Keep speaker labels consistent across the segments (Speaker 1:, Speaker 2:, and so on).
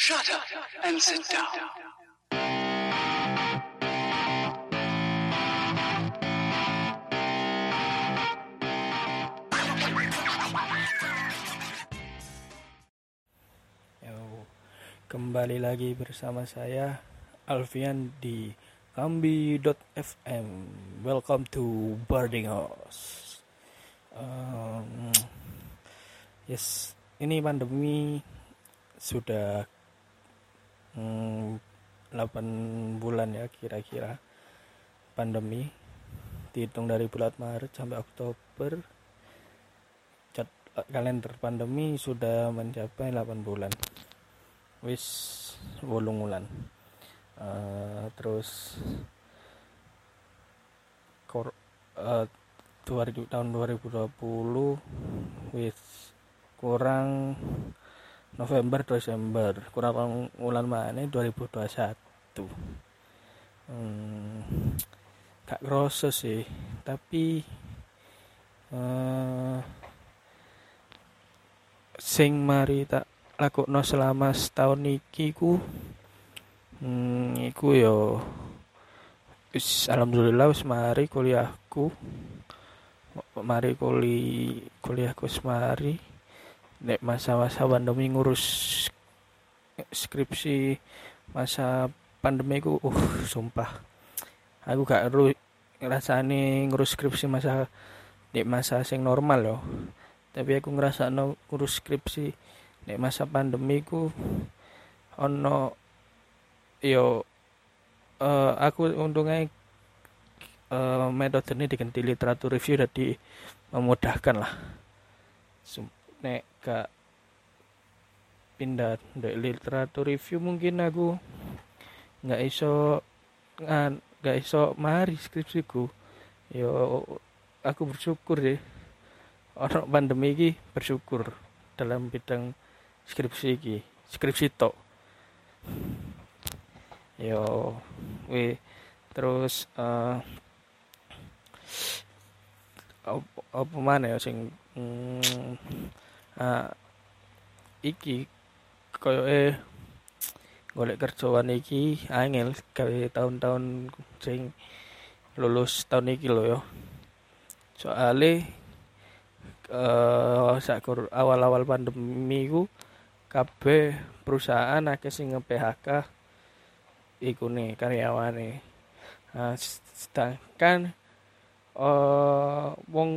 Speaker 1: Shut up and sit down.
Speaker 2: Kembali lagi bersama saya Alfian di kambi.fm. Welcome to Boarding House. Um, yes, ini pandemi sudah hmm, 8 bulan ya kira-kira pandemi. Dihitung dari bulan Maret sampai Oktober cat kalender pandemi sudah mencapai 8 bulan. Wis wolung wulan. Eh, terus kor eh, 2000 tahun 2020 wis kurang November Desember. Kurang bulan mana? 2021 hmm, gak kroso sih. Tapi eh sing mari tak lakukno selama setahun iki ku hmm, iku yo wis alhamdulillah wis mari kuliahku. Mari kuli kuliahku wis mari nek masa-masa pandemi ngurus skripsi masa pandemi ku uh sumpah. Aku gak ru ngrasani ngurus skripsi masa nek masa sing normal loh tapi aku ngerasa no ngurus skripsi nek masa pandemi ku ono yo eh, aku untungnya eh, metode ini diganti literatur review jadi memudahkan lah. Sum- nek gak pindah dari literatur review mungkin aku. Nggak iso nggak iso mari skripsiku. Yo aku bersyukur deh orang pandemi ini bersyukur dalam bidang skripsi iki skripsi tok. Yo we terus eh apa, apa mana ya sing mm, ah, iki koyo eh golek kerjaan iki angel gawe tahun-tahun sing lulus tahun iki lho yo soale eh sakur awal-awal pandemi ku kabeh perusahaan akeh sing nge-PHK iku nih karyawane. Nah, sedangkan eh wong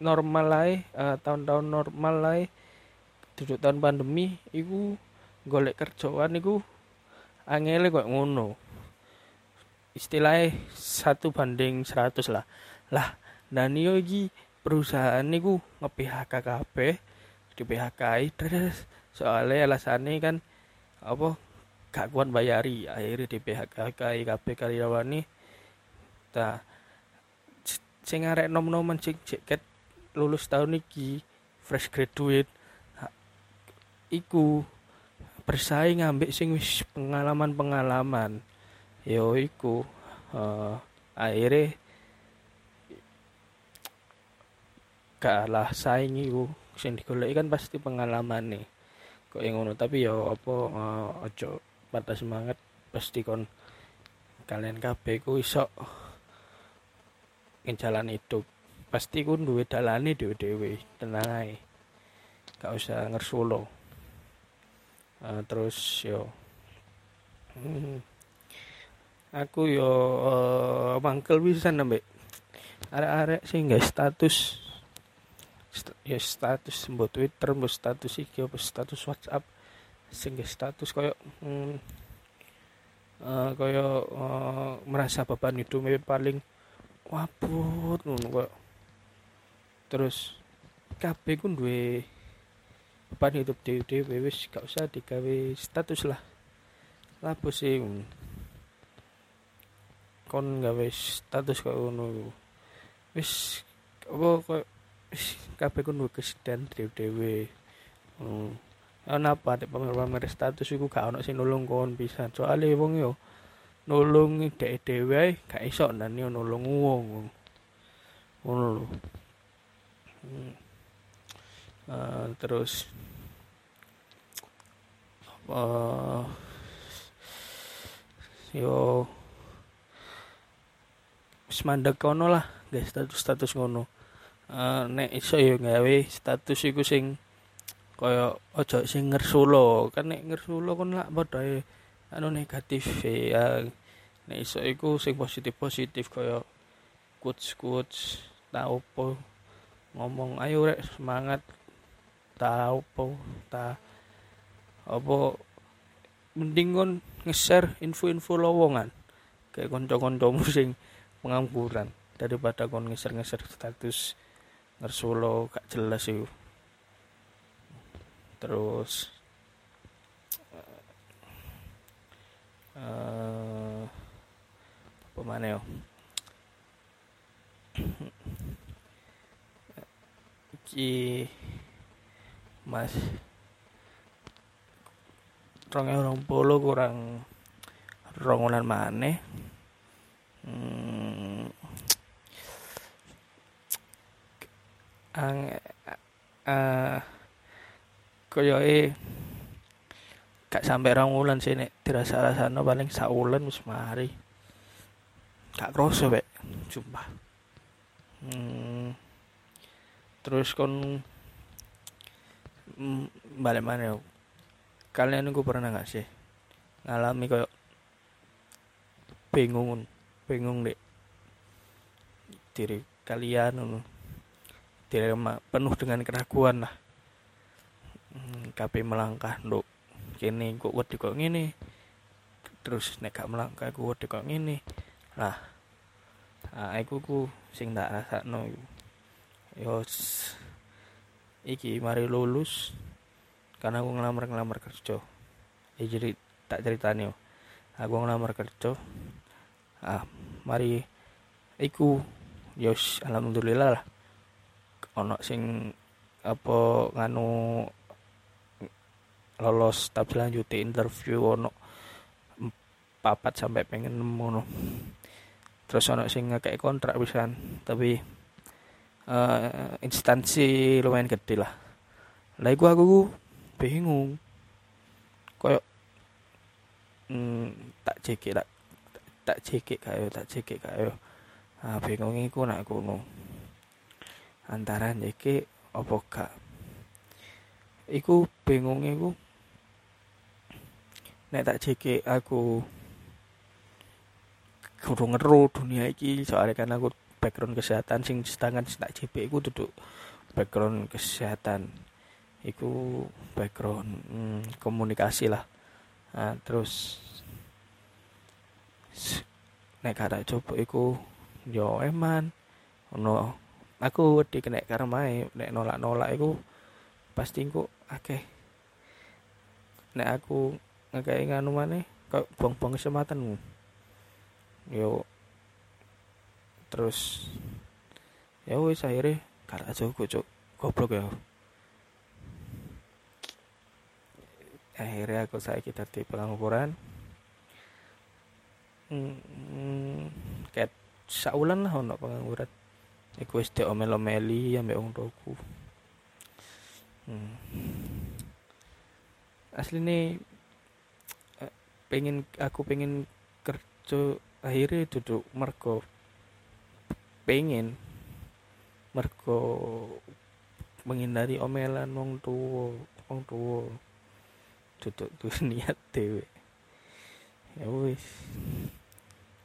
Speaker 2: normal ae eh, tahun-tahun normal ae duduk tahun pandemi iku golek kerjaan iku angele kok ngono. Istilahnya satu banding 100 lah. Lah, dan yo iki perusahaan niku nge-PHK kabeh di PHK terus soalnya alasannya kan apa gak kuat bayari akhirnya di PHK kabeh karyawane ta sing arek nom-noman sing jaket lulus tahun iki fresh graduate iku bersaing ambek sing wis pengalaman-pengalaman. Yo iku eh, akhirnya kalah saing iku. Sing digoleki kan pasti pengalaman nih kok yang ngono. Tapi ya apa eh, ojo patah semangat pasti kon kalian kabeh ku iso jalan hidup pasti ku duwe dalane dhewe-dhewe tenang ae. Gak usah ngersulo Eh, terus yo. Hmm, aku yo eh, mangkel pisan ambek arek-arek sing gak status St- ya status mbok Twitter mbok status iki apa status WhatsApp sing status koyo hmm, eh, koyo eh, merasa beban hidupnya paling wabut koyo terus kabeh ku duwe beban hidup dhewe-dhewe wis gak usah digawe status lah. Lapo sih kon gawe status koyo ngono wis apa koyo wis kabeh ku duwe kesedihan dhewe-dhewe. Hmm. ana apa nek pamer-pamer status iku gak ono sing nulung kon pisan? Soalnya wong yo nulung dhek dhewe gak iso nan yo nulung wong. Ngono lho Eh, terus uh, yo wis kono lah guys status-status ngono. Uh, nek iso yo gawe status iku sing kaya aja sing ngersulo kan nek ngersulo kon lak padha anu negatif ya. Nek iso iku sing positif positif kaya quotes quotes tau apa ngomong ayo rek semangat. Tau apa ta. Apa mending kon nge-share info-info lowongan kayak kanca-kancamu sing pengangguran daripada kon nge-share-nge-share status ngersolo gak jelas itu terus uh, apa mana iki mas. Rong orang polo kurang rongonan mana hmm, ang uh, koyoke gak sampai rong wulan sih nek dirasa-rasano paling sak wulan wis mari. Gak kroso wek sumpah. Hmm, terus kon balik mana yo kalian gue pernah nggak sih ngalami kayak bingung bingung deh diri kalian diri penuh dengan keraguan lah. Hmm, kape melangkah nduk kini kok wedi kok ngene? Terus nek gak melangkah aku wedi kok ngene? Lah nah, aku ku sing tak rasakno yo iki mari lulus karena aku ngelamar ngelamar kerja. Ya jadi tak ceritanya aku ngelamar kerja. Ah mari. Iku yos alhamdulillah lah. Ono sing apa nganu lolos tahap selanjutnya interview ono papat sampai pengen nemu terus ono sing ngekek kontrak pisan tapi uh, instansi lumayan gede lah. Lah iku aku bingung. Koyo hmm, tak cekik tak tak cekik kayo tak cekik kayo. Ah bingung iku nak ngono. Antara cekik apa gak? Iku bingung iku. Nek tak cekik aku kudu ngeru dunia iki soalnya kan aku background kesehatan sing sedangkan tak JP iku duduk background kesehatan. Iku background hmm, komunikasi lah. Nah, terus nek kata coba iku yo eman. Ono aku wedi kena karmae nek nolak-nolak iku pasti ku akeh. Nek aku ngekei nganu maneh kok buang-buang kesempatanmu? Yo terus ya wis akhirnya kata coba cok goblok ya. Akhirnya aku saya kita di pengangguran hmm, kayak saulan lah untuk pengangguran iku wis omel-omeli ambek wong tuaku. Hmm. asli nih eh, pengen aku pengen kerja akhirnya duduk mergo pengen mergo menghindari omelan wong tua wong tutup tuh niat dewe ya wis.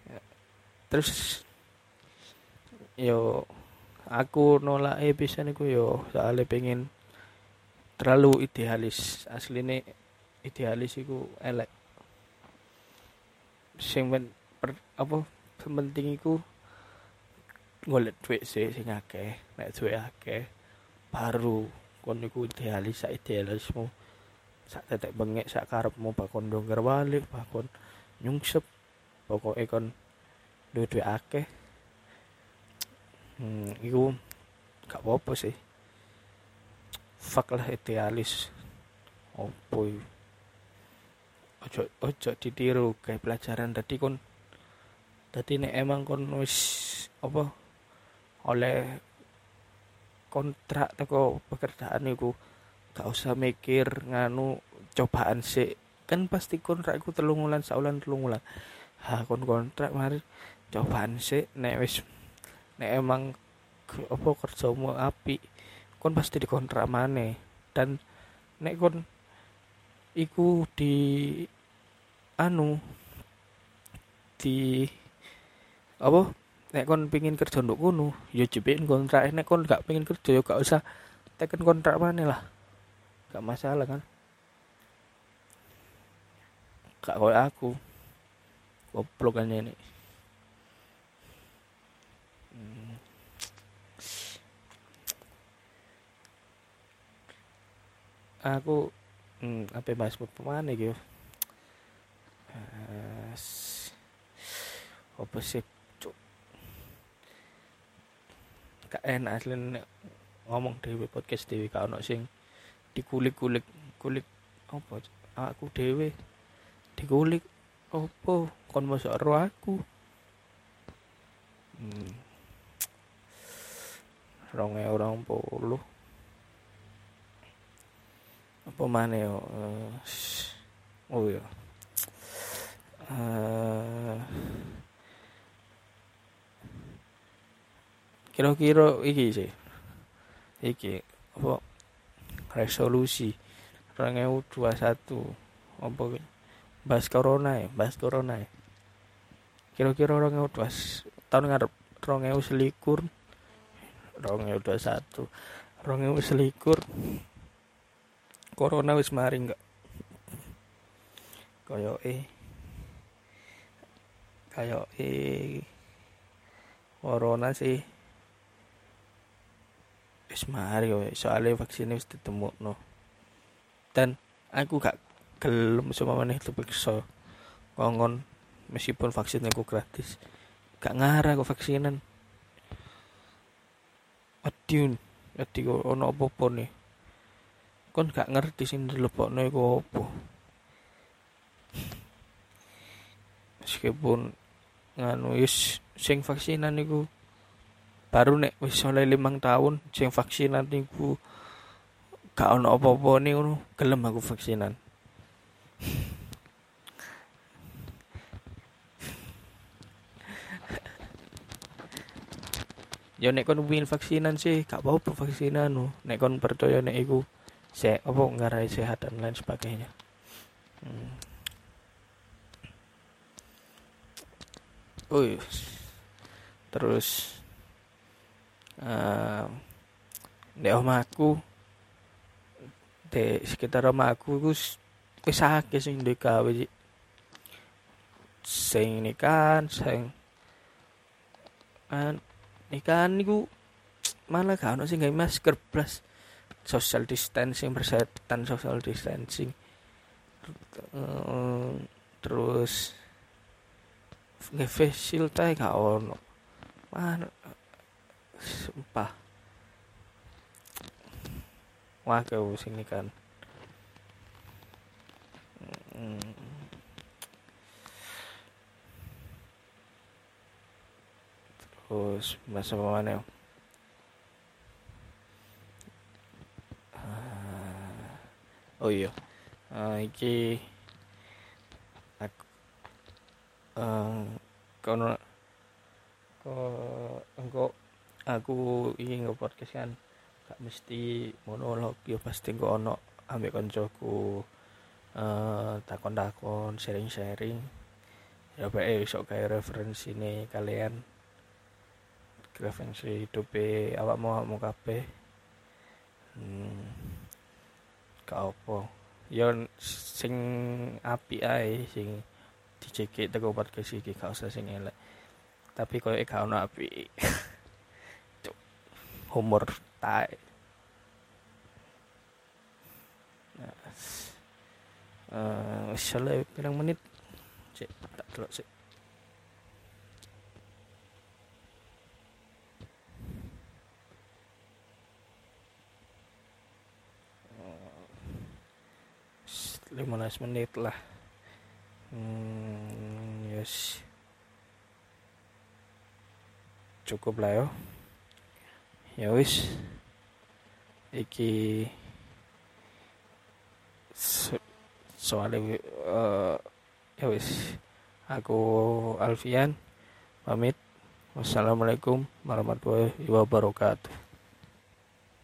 Speaker 2: Ya. terus yo aku nolak e bisa niku yo soalnya pengen terlalu idealis. Asli nih idealis iku elek. Sing per, apa penting iku golek duit sih sing akeh. Nek duit akeh baru kon iku idealis idealismu sak tetek bengek sak karepmu bakon dongker balik bakon nyungsep. Pokoknya kon duit-duit akeh. Hmm, iku gak apa-apa sih. Fuck lah idealis. Opo ojo ojo ditiru kayak pelajaran. Tadi kon tadi nek emang kon wis apa oleh kontrak teko pekerjaan iku gak usah mikir nganu cobaan sih kan pasti kontrakku telung wulan saulan telung wulan. Ha kon kontrak mari cobaan sih nek wis nek emang apa kerjamu api kon pasti dikontrak mana dan nek kon iku di anu di apa nek kon pingin kerja untuk kono ya jepin kontrak. Nek kon gak pingin kerja ya gak usah teken kontrak mana lah gak masalah kan? Gak kayak aku. Goblok kan ini hmm. aku hmm, apa bahas mana gitu uh, apa sih enak asli ngomong dewe podcast dewe kau ono sing dikulik-kulik kulik apa aku dewe dikulik apa? Kon masuk roh aku? Hmm. rong orang puluh. Apa mana yo uh, oh ya uh, kira-kira iki sih. Iki apa? Resolusi 2021 apa bahas corona ya? Bahas corona ya? Kira-kira 2021 tahun ngarep 2021 2021 2021 corona wis mari enggak kaya eh kaya eh corona sih wis mari soalnya vaksin wis no dan aku gak gelem sama maneh terpaksa ngongon meskipun vaksin aku gratis. Gak ngarah kok vaksinan adiun adi kok ono apa-apa nih. Kon gak ngerti sing dilebokno iku apa. Meskipun nganu wis sing vaksinan iku baru nek wis oleh limang tahun sing vaksinan niku gak ono apa-apa ngono gelem aku vaksinan. Ya nek kon win vaksinan sih gak apa-apa vaksinan no nek kon percaya nek iku se apa ngarai sehat dan lain sebagainya. Hmm. oh terus di omahku di sekitar omahku iku wis akeh sing duwe gawe sing nikahan sing kan nikahan niku malah gak ono sing masker blas. Social distancing persetan social distancing. Terus nge face shield gak ono. Mana sumpah. Wah kau sini kan. Terus masa mana ya? Oh iya. Uh, iki aku uh, kono kok aku ingin nge podcast kan gak mesti monolog yo pasti kok ono ambek koncoku uh, takon-takon sharing-sharing. Ya bae sok kayak referensi nih kalian. Referensi hidup awak mau mau kape hmm, kau apa. Ya sing api ae sing dicekik teko podcast iki gak usah sing elek. Tapi koyo gak ono api humor tae Uh, Insyaallah pirang menit? Cek tak delok sik lima belas menit lah. Hmm, yes. Cukup lah yo ya wis. Iki soalnya uh, ya wis. Aku Alfian pamit. Wassalamualaikum warahmatullahi wabarakatuh